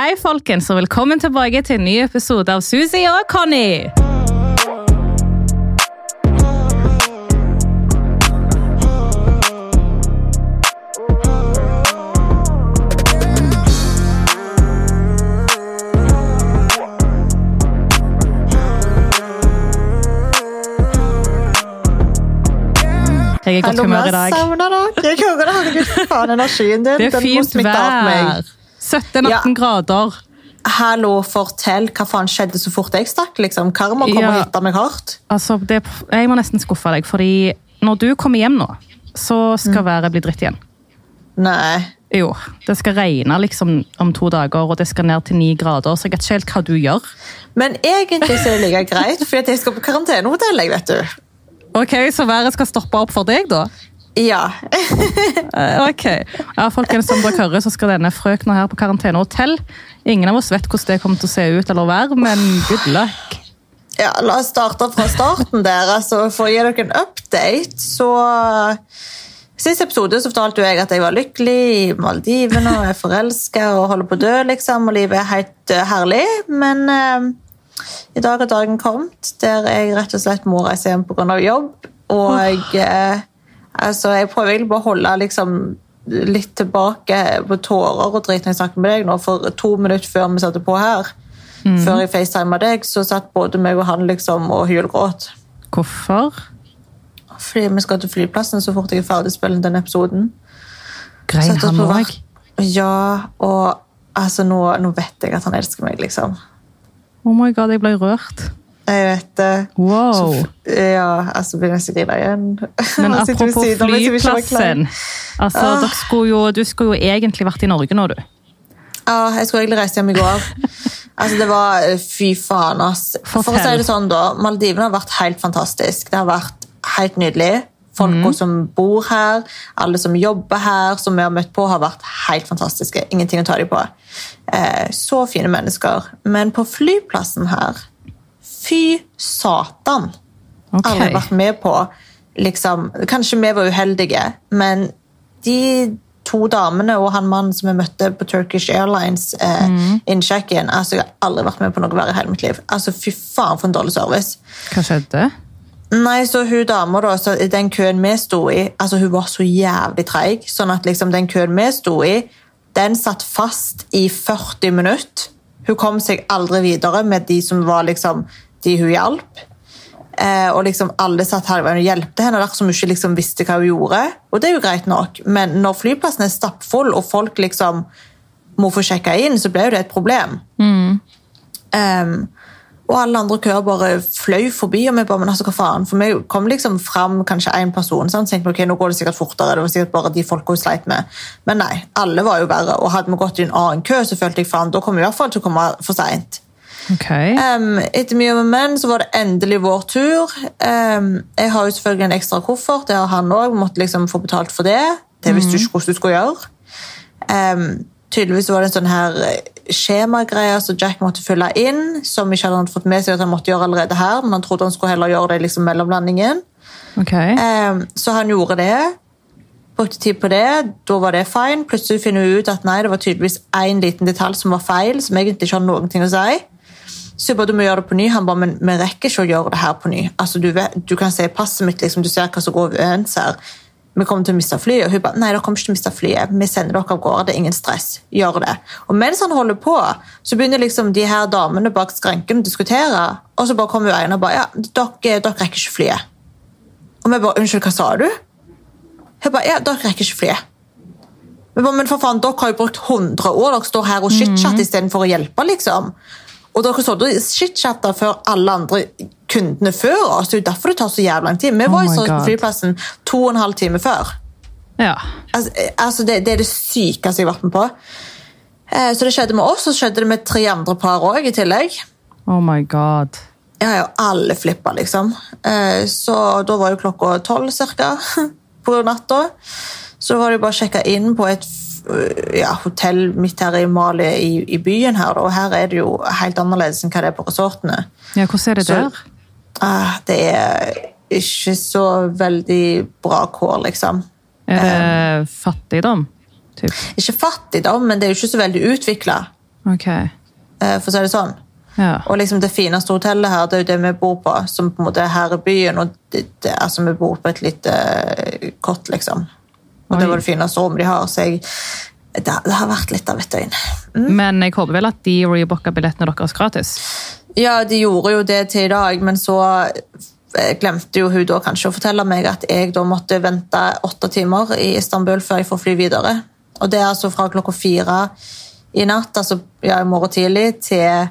Hei, folkens, og velkommen tilbake til en ny episode av Susi og Conny. Jeg er i godt humør i dag. savner dere. Jeg hører det. Herregud, faen, energien din. Det er den må fint smitte av meg. vær. 17-18 Ja. grader. Hallo, fortell hva faen skjedde så fort jeg stakk. liksom. Karma kommer Ja. og hitter meg hardt. Altså, det, jeg må nesten skuffe deg, fordi når du kommer hjem nå, så Mm. skal været bli dritt igjen. Nei. Jo, det skal regne liksom om to dager, og det skal ned til ni grader, så jeg vet ikke helt hva du gjør. Men egentlig så er det like greit, for jeg skal på karantenehotell. vet du. Ok, Så været skal stoppe opp for deg, da? Ja. Eh, Ok. Ja, folkens, som dere hører, så skal denne frøkna her på karantenehotell. Ingen av oss vet hvordan det kommer til å se ut eller være, men good luck. ja. La oss starte fra starten der. altså For å gi dere en update, så Sist episode så fortalte jeg at jeg var lykkelig i Maldivene og er forelska og holder på å dø, liksom, og livet er helt eh, herlig. Men eh, i dag har dagen kommet der jeg rett og slett må reise hjem pga. jobb. Og eh, altså, jeg prøver egentlig bare å holde liksom, litt tilbake på tårer og drit når jeg snakker med deg nå, for to minutter før vi satte på her, før jeg facetima deg, så satt både meg og han liksom og hylgråt. Hvorfor? Fordi vi skal til flyplassen så fort jeg er ferdig spille den episoden. Grein han òg? Ja, og altså, nå, nå vet jeg at han elsker meg, liksom. Oh my god, jeg ble rørt. Jeg vet det. Wow. Så, ja, altså begynner jeg å grine igjen. Men apropos flyplassen. Altså, Ah. skulle jo, du skulle jo egentlig vært i Norge nå, du. Ja, jeg skulle egentlig reise hjem i går. Altså, det var Fy faen, ass. For å si det sånn, da. Maldivene har vært helt fantastisk. Det har vært helt nydelig. Folka mm. som bor her, alle som jobber her, som vi har møtt på, har vært helt fantastiske. Ingenting å ta dem på. Eh, så fine mennesker. Men på flyplassen her Fy satan! Ok. Aldri vært med på liksom, Kanskje vi var uheldige, men de to damene og han mannen som vi møtte på Turkish Airlines eh, mm. innen check-in altså, Jeg har aldri vært med på noe verre i hele mitt liv. Altså, Fy faen, for en dårlig service. Hva skjedde? Nei, så hun dama da, så den køen vi sto i, altså hun var så jævlig treig, sånn at liksom den køen vi sto i, den satt fast i 40 minutter. Hun kom seg aldri videre med de som var liksom, de hun hjalp. Eh, og liksom alle satt her og hjelpte henne, der som hun ikke liksom visste hva hun gjorde. Og det er jo greit nok, men når flyplassen er stappfull, og folk liksom må få sjekka inn, så ble jo det et problem. Um, og alle andre køer bare fløy forbi, og vi bare, men altså, hva faen? For vi kom liksom fram kanskje én person, sant? så tenkte vi, ok, nå går det sikkert fortere, det var sikkert bare de folka hun sleit med. Men nei, alle var jo verre, og hadde vi gått i en annen kø, så følte jeg faen, da kom vi i hvert fall til å komme for sent. Ok. Um, etter mye om menn så var det endelig vår tur. Um, jeg har jo selvfølgelig en ekstra koffert, det har han òg, måtte liksom få betalt for det. Det visste du ikke hvordan du skulle gjøre. Um, tydeligvis var det en sånn her skjemagreie som Jack måtte fylle inn, som ikke hadde han fått med seg at han måtte gjøre allerede her, men han trodde han skulle heller gjøre det liksom mellomlandingen. Okay. Så han gjorde det. Brukte tid på det, da var det fine. Plutselig finner hun ut at nei, det var tydeligvis én liten detalj som var feil, som egentlig ikke har noen ting å si. Så jeg bare, du må gjøre det på ny. Han bare, men vi rekker ikke å gjøre det her på ny. Altså, du, vet, du kan se passet mitt, liksom, du ser hva som går overens her. Vi kommer til å miste flyet. Og hun bare, nei, dere kommer ikke til å miste flyet. Vi sender dere av gårde, det er ingen stress. Gjør det. Og mens han holder på, så begynner liksom de her damene bak skranken å diskutere, og så bare kommer jo en og bare, ja, dere, dere rekker ikke flyet. Og vi bare, unnskyld, hva sa du? Hun bare, ja, dere rekker ikke flyet. Bare, men for faen, dere har jo brukt 100 år, dere står her og shitchatter istedenfor å hjelpe, liksom. Og dere så shitchatta før alle andre kundene før oss. Det er jo derfor det tar så jævlig lang tid. Vi Oh var så på flyplassen to og en halv time før. Ja. Altså, eh, altså det, det er det sykeste jeg har vært med på. Eh, Så det skjedde med oss, og så skjedde det med tre andre par òg i tillegg. Oh my god. Ja, ja, alle flippa, liksom. Eh, Så da var jo klokka tolv cirka på natta. Så da var det bare å sjekke inn på et ja, hotell midt her i Mali i, i byen her, og her er det jo helt annerledes enn hva det er på resortene. Ja, hvordan er det Så- der? Ah, det er ikke så veldig bra kår, liksom. Er det fattigdom? Typ. Ikke fattigdom, men det er jo ikke så veldig utvikla. Okay. eh, for å si det sånn. Ja. Og liksom det fineste hotellet her, det er jo det vi bor på, som på en måte er her i byen. Og det, det, altså, vi bor på et lite eh, kott, liksom. Og Oi. det var det fineste rommet de har, så jeg, det, det har vært litt av et døgn. Men jeg håper vel at de rebooka billettene deres gratis. Ja, de gjorde jo det til i dag, men så eh, glemte jo hun da kanskje å fortelle meg at jeg da måtte vente åtte timer i Istanbul før jeg får fly videre. Og det er altså fra klokka fire i natt, altså ja, i morgen tidlig, til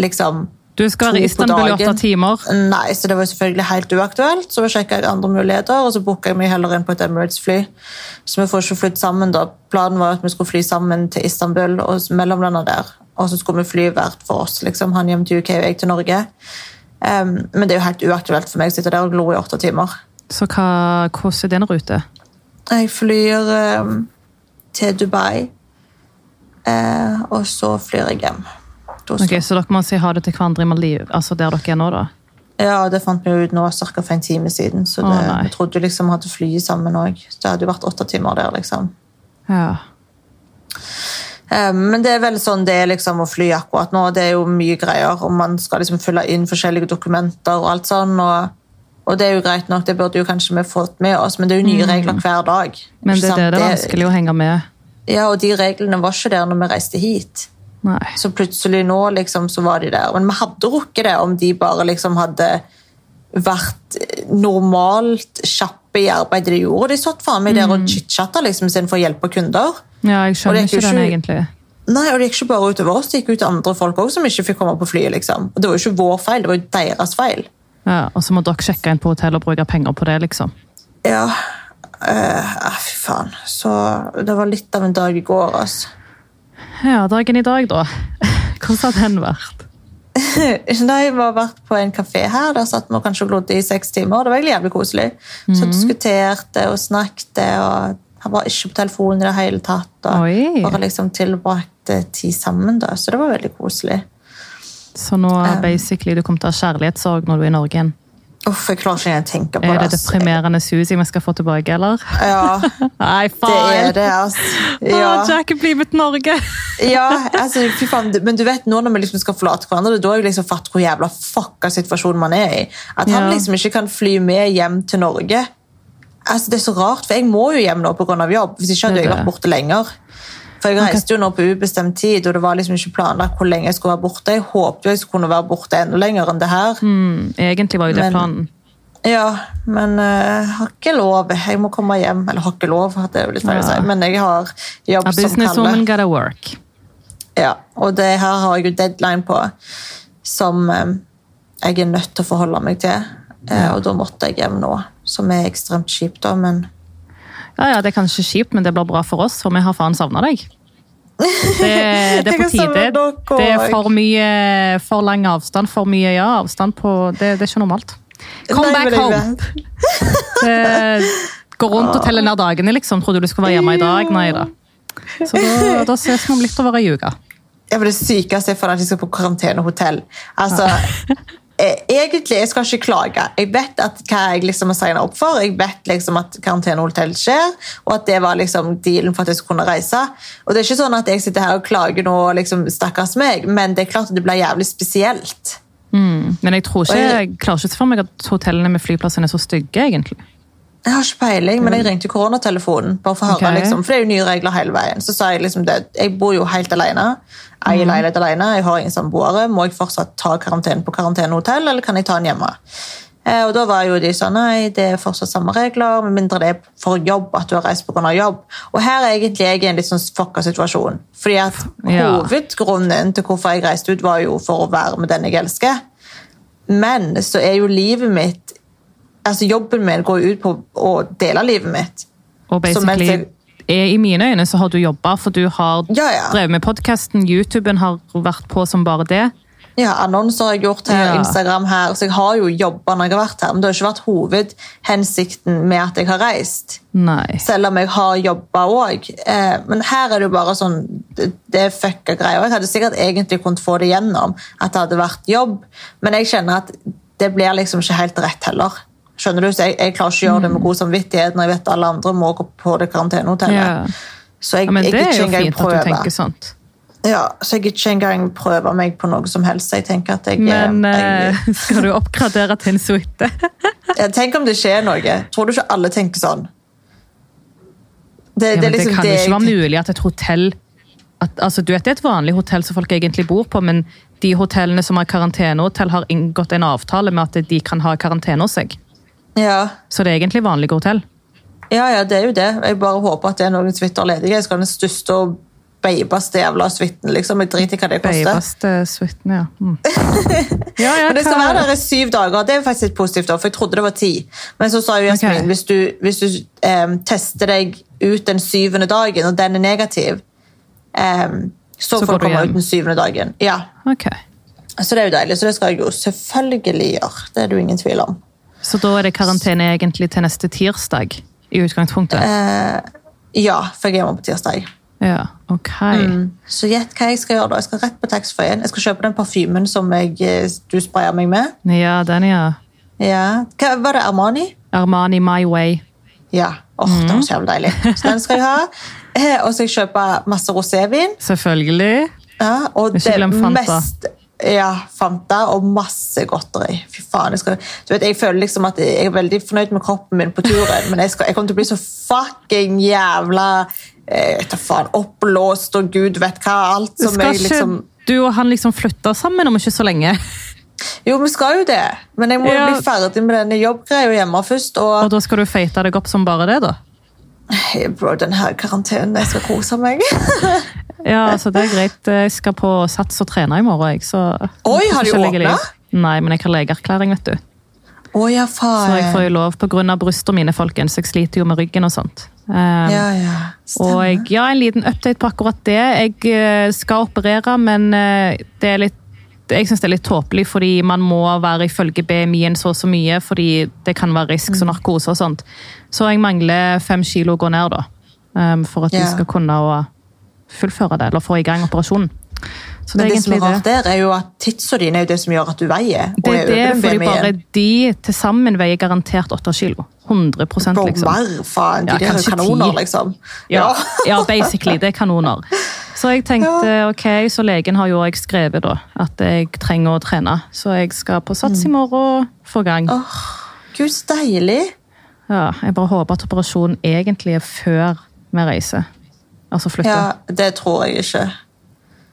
liksom Du skal være i Istanbul i åtte timer. Nei, så det var selvfølgelig helt uaktuelt. Så sjekka jeg andre muligheter, og så booka jeg meg heller inn på et Emirates-fly. Så vi får ikke flydd sammen da. Planen var at vi skulle fly sammen til Istanbul og mellomlanda der. Og så skulle vi fly hvert for oss. liksom, Han hjem til UK og jeg til Norge. Um, men det er jo helt uaktuelt for meg å sitte der og glo i åtte timer. Så hva, hvordan er den rute? Jeg flyr um, til Dubai, Uh, og så flyr jeg hjem. Til Oslo. Ok, Så dere må si ha det til hverandre i Maldiv, altså der dere er nå, da? Ja, det fant vi ut nå ca. for en time siden. Så det, oh, vi trodde liksom vi hadde flyet sammen òg. Det hadde jo vært åtte timer der, liksom. Ja. Eh, Men det er vel sånn det er liksom å fly akkurat nå. Det er jo mye greier, og man skal liksom fylle inn forskjellige dokumenter og alt sånn. Og, og det er jo greit nok, det burde jo kanskje vi fått med oss, men det er jo nye regler hver dag. Mm. Men det Ikke er det det er vanskelig å henge med. Ja, og de reglene var ikke der når vi reiste hit. Nei. Så plutselig nå liksom, så var de der. Men vi hadde rukket det om de bare liksom hadde vært normalt kjappe i arbeidet de gjorde. De satt faen meg der og chit-chatta liksom, istedenfor å hjelpe kunder. Ja, jeg skjønner er ikke ikke den egentlig. Nei, og Det gikk ikke bare utover oss, det gikk ut andre folk også, som ikke fikk komme på flyet. liksom. Og Det var jo ikke vår feil, det var jo deres feil. Ja, Og så må dere sjekke inn på hotell og bruke penger på det, liksom. Ja, ah, fy faen. Så det var litt av en dag i går, altså. Ja, dagen i dag, da. Hvordan har den vært? jeg har vært på en kafé her. Der satt vi og kanskje glodde i seks timer. Det var egentlig jævlig koselig. Så diskuterte og snakket. og Han var ikke på telefonen i det hele tatt. og Oi. Bare liksom tilbrakte tid sammen. da, Så det var veldig koselig. Så nå basically du kom til å ha kjærlighetssorg når du er i Norge igjen. Uff, Jeg klarer ikke engang å tenke på det. Er det deprimerende Suzy vi skal få tilbake, eller? Ja, Nei, det er det. altså. Ja. Ja. Jack er blitt Norge! Ja, altså, fy faen, Men du vet, nå når vi liksom skal forlate hverandre, det er da jeg liksom fatter hvor jævla fucka situasjonen man er i. At han Ja. liksom ikke kan fly med hjem til Norge. Altså, Det er så rart, for jeg må jo hjem nå pga. jobb. Hvis ikke hadde jeg vært borte lenger. For Jeg reiste jo nå på ubestemt tid, og det var liksom ikke planlagt hvor lenge jeg skulle være borte. Jeg håpet jo jeg skulle kunne være borte enda lenger enn det her. Mm, egentlig var jo det Men- planen. Ja, Men eh, jeg har ikke lov. Jeg må komme hjem. Eller har ikke lov, det er jo litt feil å si. Men jeg har jobb A som kaller. gotta work. Ja, og det her har jeg jo deadline på som eh, jeg er nødt til å forholde meg til. Eh, og da måtte jeg hjem nå, som er ekstremt kjipt, da, men Ja, ja, Det er kanskje kjipt, men det blir bra for oss, for vi har faen savna deg. Det, det er på tide. Det er for mye for lang avstand. For mye ja, avstand på Det, det er ikke normalt. Come Nei, back home! Det, gå rundt og telle ned dagene, liksom. Trodde du skulle være hjemme i dag? Nei da. Så da, da ses vi om litt over ei uke. Ja, men Det sykeste er for at de skal på karantenehotell. Altså, egentlig, jeg skal ikke klage. Jeg vet at hva jeg liksom har signa opp for. Jeg vet liksom at karantenehotell skjer, og at det var liksom dealen for at jeg skulle kunne reise. Og det er ikke sånn at jeg sitter her og klager nå, liksom, stakkars meg, men det er klart at det blir jævlig spesielt. Mm. Men jeg tror ikke, jeg- jeg klarer ikke for meg at hotellene med flyplassene er så stygge, egentlig. Jeg har ikke peiling, men jeg ringte koronatelefonen. bare for å høre, okay. liksom, For det er jo nye regler hele veien. Så sa jeg liksom det, jeg bor jo helt alene. Jeg er leilighet alene, jeg har ingen samboere. Må jeg fortsatt ta karantene på karantenehotell, eller kan jeg ta den hjemme? Eh, og da var jo de sånn, nei, det er fortsatt samme regler, med mindre det er for jobb, at du har reist på grunn av jobb. Og her er egentlig jeg i en litt sånn fucka situasjon. Fordi at Ja. hovedgrunnen til hvorfor jeg reiste ut, var jo for å være med den jeg elsker. Men så er jo livet mitt altså Jobben min går ut på å dele livet mitt. Og basically, jeg- i mine øyne så har du jobba, for du har Ja, ja. drevet med podkasten, YouTuben har vært på som bare det. Ja, Annonser har jeg gjort her, Ja. Instagram her, så jeg har jo jobba når jeg har vært her. Men det har ikke vært hovedhensikten med at jeg har reist. Nei. Selv om jeg har jobba òg. Eh, men her er det jo bare sånn Det, er fucka greier. Jeg hadde sikkert egentlig kunnet få det gjennom at det hadde vært jobb, men jeg kjenner at det blir liksom ikke helt rett heller. Skjønner du? Så jeg, jeg klarer ikke å gjøre det med god samvittighet når jeg vet alle andre må gå på det karantenehotellet. Ja. Så jeg, Ja, men jeg det er jo fint at du tenker sånt. Ja, så jeg ikke engang prøver meg på noe som helst. Jeg tenker at jeg, Men jeg, eh, skal du oppgradere til en suite? jeg Tenk om det skjer noe. Tror du ikke alle tenker sånn? Det, Ja, det er det liksom kan det ikke være mulig at et hotell at, altså, Du vet det er et vanlig hotell som folk egentlig bor på, men de hotellene som har karantenehotell, har inngått en avtale med at de kan ha karantene hos seg. Ja. Så det er egentlig vanlige hotell. ja, ja, det er jo det. Jeg bare håper at det er noen suiter ledige. Jeg skal ha den største og beibeste jævla suiten. Liksom. Jeg driter i hva det koster. Beibeste suiten, ja. Mm. ja, ja Men det skal være der i syv dager. Det er faktisk litt positivt, for jeg trodde det var ti. Men så sa jo Jasmin okay. hvis du, hvis du um, tester deg ut den syvende dagen, og den er negativ, um, så, Så får du du komme hjem. ut den syvende dagen. Ja, Okay. Så det er jo deilig, så det skal jeg jo selvfølgelig gjøre. Det er det jo ingen tvil om. Så da er det karantene egentlig til neste tirsdag, i utgangspunktet? Uh, ja, for jeg er hjemme på tirsdag. Ja, ok. Mm. Så gjett hva jeg skal gjøre da. Jeg skal rett på taxfree-en. Jeg skal kjøpe den parfymen som jeg, eh, du sprayer meg med. Ja, den ja. Ja. Hva, var det Armani? Armani My Way. Ja. Åh, Det var så jævlig deilig. Så den skal jeg ha. Eh, Og så skal jeg kjøpe masse rosévin. Selvfølgelig. Ja, og det mest ja, Fanta og masse godteri. Fy faen, jeg, skal, du vet, jeg føler liksom at jeg er veldig fornøyd med kroppen min på turen, men jeg, skal, jeg kommer til å bli så fucking jævla eh, faen, oppblåst og gud vet hva. Alt som Skal jeg ikke liksom du og han liksom flytte sammen om ikke så lenge? Jo, vi skal jo det, men jeg må jo Ja. bli ferdig med denne jobbgreia hjemme først. Og Og da skal du feite deg opp som bare det, da? Bro, den her karantenen, jeg skal kose meg. Ja, altså det er greit. Jeg skal på Sats og trene i morgen, jeg. Så Oi, har de åpna? Nei, men jeg har legeerklæring, vet du. oi, ja, faen. Så jeg får jo lov pga. brystene mine, folkens. Jeg sliter jo med ryggen og sånt. Um, Ja, ja. og jeg, ja, en liten update på akkurat det. Jeg eh, skal operere, men eh, det er litt jeg synes det er litt tåpelig, fordi man må være ifølge BMI-en så og så mye, fordi det kan være risk Mm. som narkose og sånt. Så jeg mangler fem kilo å gå ned, da. um, for at Ja. vi skal kunne fullføre det, eller få i gang operasjonen. Så det Men det som er rart der, er jo at tidsa dine er jo det som gjør at du veier. Det er det, fordi bare de til sammen veier garantert 8 kilo. 100 Bro, liksom. mer, faen. De Ja, der er kanoner, ti. liksom. Ja, ja, basically. Det er kanoner. Så jeg tenkte, ok, så legen har jo også skrevet da, at jeg trenger å trene. Så jeg skal på sats i morgen og få gang. Mm. Åh, Gud, så deilig. Ja, jeg bare håper at operasjonen egentlig er før vi reiser. Altså flytter. Ja, det tror jeg ikke.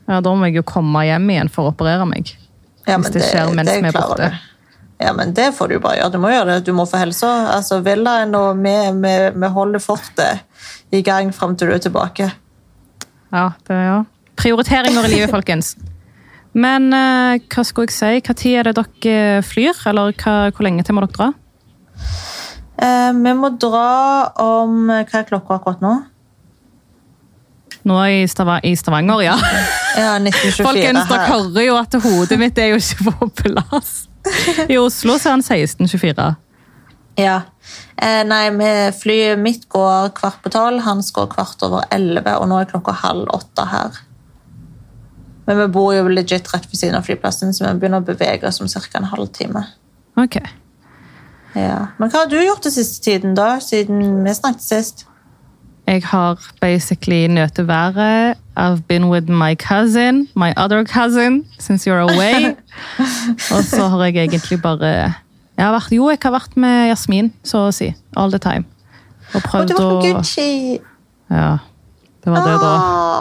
Ja, Da må jeg jo komme hjem igjen for å operere meg. Ja, Hvis men det skjer mens vi er borte. du. Ja, men det får du bare gjøre. Du må gjøre det. Du må få helsa. Altså, villaen og vi, vi, vi holder fortet i gang fram til du er tilbake. Ja, det er ja. Prioriteringer i livet, folkens. Men eh, hva skulle jeg si? Tid er det dere flyr? Eller hva, hvor lenge til må dere dra? Eh, vi må dra om Hva er klokka akkurat nå? Nå i, Stava i Stavanger, ja. Ja, 1924 Folkens, dere hører jo at hodet mitt er jo ikke på plass. I Oslo så er han 1624. Ja. Eh, nei, flyet mitt går kvart på tolv, hans går kvart over elleve, og nå er klokka halv åtte her. Men vi bor jo legit rett ved siden av flyplassen, så vi begynner å bevege oss om ca. en halvtime. Ok. Ja. Men hva har du gjort den siste tiden, da? Siden vi snakket sist? Jeg har basically nøtt været. I've been with my cousin, my other cousin, since you're away. Og så har jeg egentlig bare jeg har vært, Jo, jeg har vært med Jasmin, så å si. All the time. Og Å, du var vært på Gucci! Ja, det var det, da.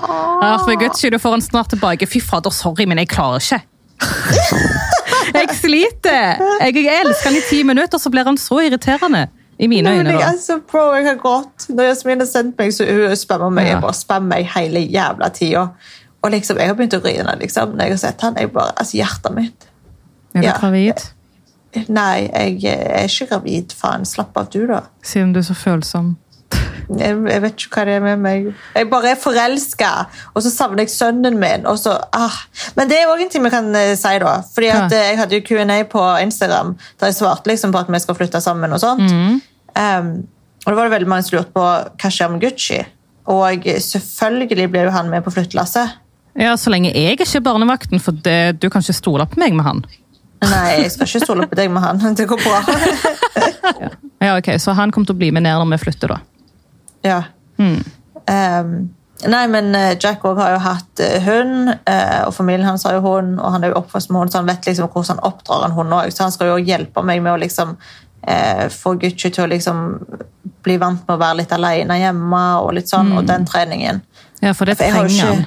Jeg har vært med Gucci, du får han snart tilbake. Fy fader, sorry, men jeg klarer ikke. Jeg sliter! Jeg, jeg elsker han i ti minutter, så blir han så irriterende. I mine øyne, da. er så pro, jeg har grått. Når Jasmin har sendt meg, så hun spammer meg. Ja. Jeg bare spammer meg hele jævla tida. Og liksom, jeg har begynt å grine liksom, når jeg har sett han. Jeg bare, altså, hjertet mitt. Er du Ja. gravid? Nei, jeg er ikke gravid. Faen, slapp av du, da. Siden du er så følsom. Jeg, jeg vet ikke hva det er med meg. Jeg bare er forelska, og så savner jeg sønnen min. Så, ah. Men det er òg en ting vi kan eh, si, da. Fordi at eh, Jeg hadde jo Q&A på Instagram der jeg svarte liksom på at vi skal flytte sammen. og sånt. Um, og da var det veldig mange som lurte på hva skjer med Gucci. Og selvfølgelig blir jo han med på flyttelasset. Ja, Så lenge jeg ikke er barnevakten, for det, du kan ikke stole på meg med han. Nei, jeg skal ikke stole på deg med han. Det går bra. Ja, ok, Så han kommer til å bli med ned når vi flytter, da. ja. Mm. Um, Nei, men eh, Jack også har jo hatt eh, hund, eh, og familien hans har jo hund, og han er jo oppvokst med hund, så han vet liksom hvordan han oppdrar en hund òg. Så han skal jo hjelpe meg med å liksom eh, få Gucci til å liksom bli vant med å være litt alene hjemme, og litt sånn, og den treningen. Ja, for det For trenger han.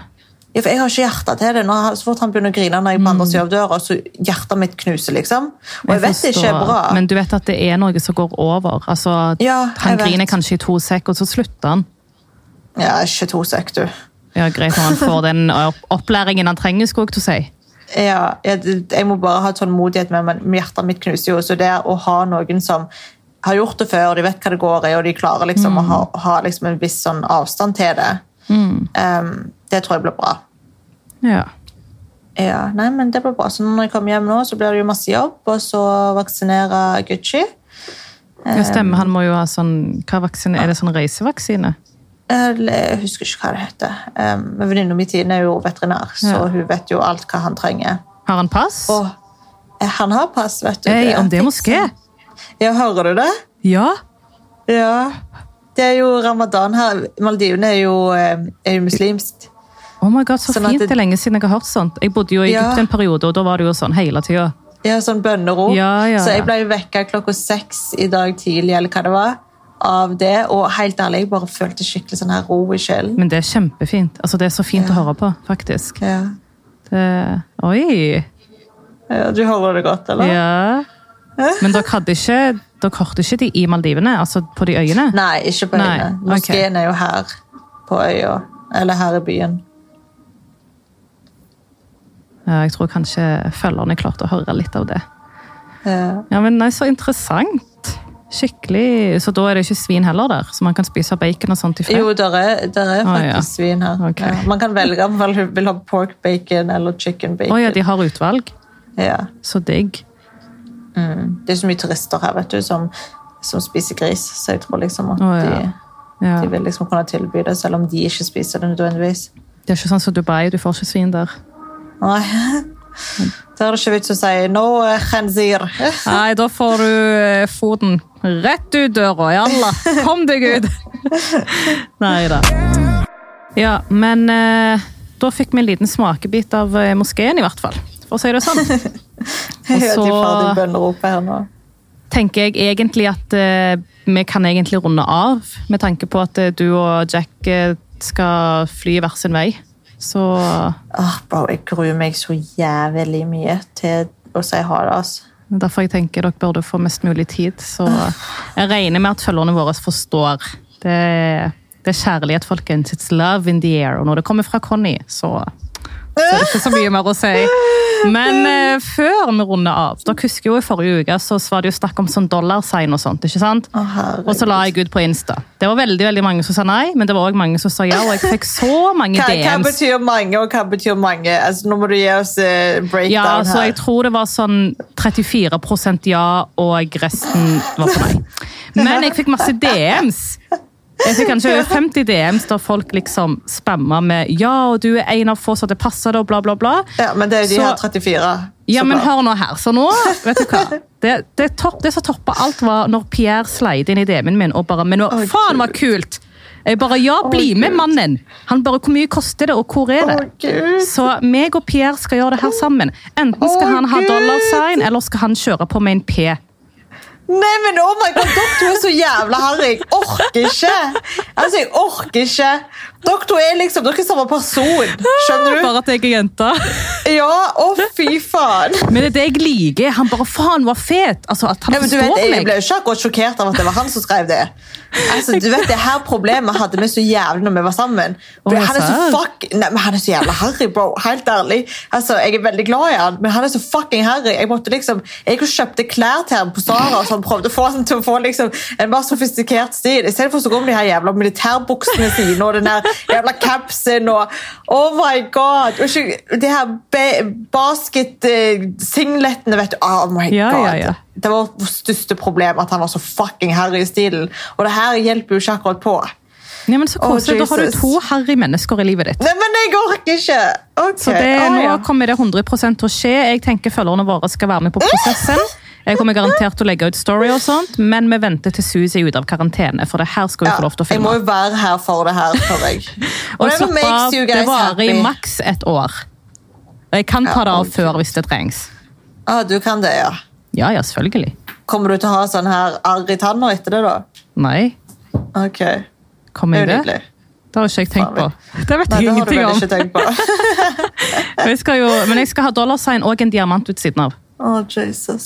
For jeg har ikke hjerte til det. Han, så fort han begynner å grine når jeg på andre siden av døra, så hjertet mitt knuser, liksom. Og jeg, vet det ikke er bra. Men du vet at det er noe som går over. Altså, Ja, han jeg vet. griner kanskje i to sek, og så slutter han. Ja, ikke to sek, du. Ja, Greit når han får den opplæringen han trenger, skulle jeg til å si. Ja, jeg, jeg må bare ha tålmodighet med men hjertet mitt knuser jo. Så det å ha noen som har gjort det før, de vet hva det går i, og de klarer liksom å ha, ha liksom en viss sånn avstand til det, um, det tror jeg blir bra. Ja. Ja, nei, men det blir bra. Så når jeg kommer hjem nå, så blir det jo masse jobb, og så vaksinere Gucci. ja, stemmer. Han må jo ha sånn hva vaksine, Er det sånn reisevaksine? Jeg husker ikke hva det heter. Um, men Venninna mi Tine er jo veterinær, så Ja. hun vet jo alt hva han trenger. Har han pass? Og eh, han har pass, vet du. Hey, om det moské? Ja, hører du det? Ja. Ja. Det er jo ramadan her. Maldivene er jo, eh, er jo muslimsk. Oh my god, Så Sånn fint. det- er lenge siden jeg har hørt sånt. Jeg bodde jo i Ja. Egypt en periode, og da var det jo sånn hele tida. Ja, sånn bønnerop. Ja, ja, Så jeg ble vekka klokka seks i dag tidlig, eller hva det var, av det. Og helt ærlig, jeg bare følte skikkelig sånn her ro i sjelen. Men det er kjempefint. Altså, det er så fint å høre på, faktisk. Ja. Det... Oi! ja. Du hører det godt, eller? Ja. Men dere hadde ikke Dere hørte ikke de i Maldivene? Altså på de øyene? Nei, ikke på øyene. Moskeen okay. er jo her på øya. Eller her i byen. Ja, jeg tror kanskje følgerne klarte å høre litt av det. Ja. Ja, men nei, Så interessant. Skikkelig. Så da er det ikke svin heller der? Så man kan spise bacon og sånt i fred? Jo, der er, der er faktisk faktisk ja. svin her. Okay. Ja. Man kan velge om man vil ha pork bacon eller chicken bacon. Å ja, de har utvalg. Ja. Så digg. Det er så mye turister her vet du, som, som spiser gris, så jeg tror liksom at oh, de, de vil liksom kunne tilby det, selv om de ikke spiser det nødvendigvis. Det er ikke sånn som Dubai, du får ikke svin der. Nei. Det ikke vits å si 'no eh, khanzir'. Nei, da får du eh, foten rett ut døra. Jalla, kom deg ut! Nei da. Ja, men eh, da fikk vi en liten smakebit av moskeen, i hvert fall. For å si det sånn. Vet så- tenker jeg egentlig at vi kan egentlig runde av, med tanke på at du og Jack skal fly hver sin vei. Så oh, bro, jeg gruer meg så jævlig mye til å si ha det. altså. derfor jeg tenker dere burde få mest mulig tid. Så jeg regner med at følgerne våre forstår. Det, det er kjærlighet, folkens. It's love in the air. Og når det kommer fra Conny, så, så er ikke så mye mer å si. Men eh, før vi runder av Dere husker jo i forrige uke så var det jo snakk om sånn dollarsign og sånt. ikke sant? Og så la jeg ut på Insta. Det var veldig veldig mange som sa nei, men det var også mange som sa ja. Og jeg fikk så mange Hva, hva betyr mange, og hva betyr mange? Altså, nå må du gi oss eh, breakdown Ja, altså, her. jeg tror det var sånn 34% ja, og resten var for nei. Men jeg fikk masse DMs. Jeg fikk kanskje over 50 DMs der folk liksom spamma med 'ja, og du er en av få som det passer', det, og bla, bla, bla. Ja, men det er jo de Så- her 34. Ja, men hør nå her. Så nå, vet du hva? Det, det, topp, det som toppa alt, var når Pierre sleit inn i DM-en min og bare Men Å, faen, var kult! Jeg bare Ja, bli med, Gud. mannen! Han bare Hvor mye koster det, og hvor er det? Gud. Så meg og Pierre skal gjøre det her sammen. Enten skal oh, han ha dollarsign, eller skal han kjøre på med en P. Nei, men oh my god, Doktor er så jævla harry. Jeg orker ikke. Altså, jeg orker ikke. Doktor er liksom, Dere er samme person. Skjønner du? Bare at jeg er jente. Ja, å fy faen. Men det er det jeg liker. Han bare Faen, var fet! Altså, At han Ja, men du vet, Jeg ble ikke akkurat sjokkert av at det var han som skrev det. Altså, du vet, Det her problemet hadde vi så jævlig når vi var sammen. Å, han, er så fuck, nei, men han er så jævla harry, bro. Helt ærlig. Altså, Jeg er veldig glad i han, men han er så fucking harry. Jeg måtte liksom, jeg kjøpte klær til ham på Sara så han prøvde å få han til å få liksom, en mer sofistikert stil. I stedet for så går med de her jævla militærbuksene sine og den der jævla capsen og Oh my god! Og ikke, de her basket-singletene, vet du. Oh my god. Ja, ja, ja. Det var vårt største problem at han var så fucking harry i stilen. Og det her hjelper jo ikke akkurat på. Ja, men så koselig. koselig. Da har du to harry mennesker i livet ditt. Nei, men jeg orker ikke! Okay. Så det, å, nå ja. kommer det 100 til å skje. Jeg tenker følgerne våre skal være med på prosessen. Jeg kommer garantert til å legge ut story og sånt, men vi venter til Suzy er ute av karantene, for det her skal vi Ja, få lov til å filme. jeg må jo være her for det her, for jeg. Og slapp av, det varer i maks et år. Jeg kan ta det av før hvis det trengs. Ah, du kan det, ja. Ja, ja, selvfølgelig. Kommer du til å ha sånn her arr i tanner etter det, da? Nei, Ok, kommer er jeg jo det? Det har ikke jeg tenkt på. Det vet Nei, jeg det ingenting om. ikke tenkt på. Jeg skal jo, men jeg skal ha dollarsign og en diamant ut siden av. Å, Jesus.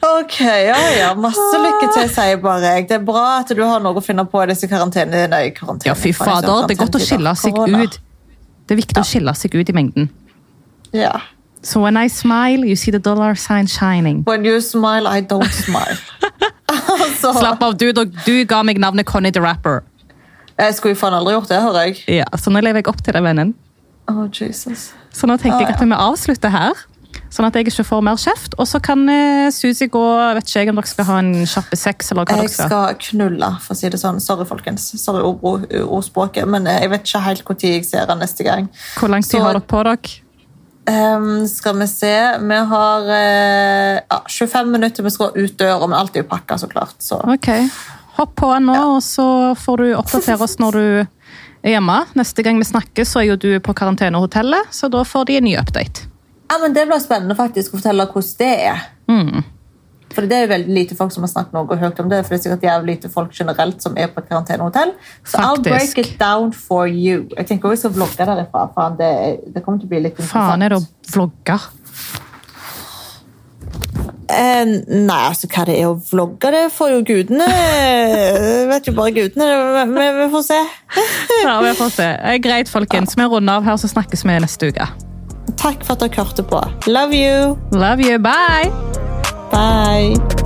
Ok, ja, ja. Masse lykke til, sier bare jeg. Det er bra at du har noe å finne på i disse karantene... Nei, karantene. Ja, fy fader, det er godt å skille seg ut. Det er viktig å skille seg ut i mengden. Ja. So when I smile, you see the dollar sign shining. When you smile, I don't smile. altså, Slapp av, du, du ga meg navnet Connie the Rapper. jeg skulle faen aldri gjort det, hører jeg. Ja, så nå lever jeg opp til det, vennen. Å, Jesus. Så nå tenker jeg Ah, at vi avslutter her, sånn at jeg ikke får mer kjeft. Og så kan uh, Susi gå vet ikke jeg om dere skal ha en kjappe sex, eller hva Jeg dere skal. Jeg skal knulle, for å si det sånn. Sorry, folkens. Sorry ordspråket, men eh, jeg vet ikke helt når jeg ser den neste gang. Hvor lang tid Så- har dere på dere? Ehm, skal vi se Vi har uh, ja, 25 minutter vi skal ut døra, men alt er jo pakka, så klart. Så. Ok, hopp på nå, og så får du oppdatere oss når du er hjemme. Neste gang vi snakkes, så er jo du på karantenehotellet, så da får de en ny update. Ja, men Det blir spennende faktisk å fortelle hvordan det er. Mm. For det er jo veldig lite folk som har snakket noe høyt om det. For det er sikkert jævlig lite folk generelt som er på et karantenehotell. Så I'll break it down for you. Jeg tenker også jeg skal vlogge derifra. Faen, det, det kommer til å bli litt Faen er det å vlogge? Eh, nei, altså hva det er å vlogge, det får jo gudene Vet jo bare gudene. Vi, vi, vi får se. Ja, vi får se. Eh, Greit, folkens. Vi runder av her, så snakkes vi neste uke. Takk for at dere hørte på. Love you. Love you, bye! Bye.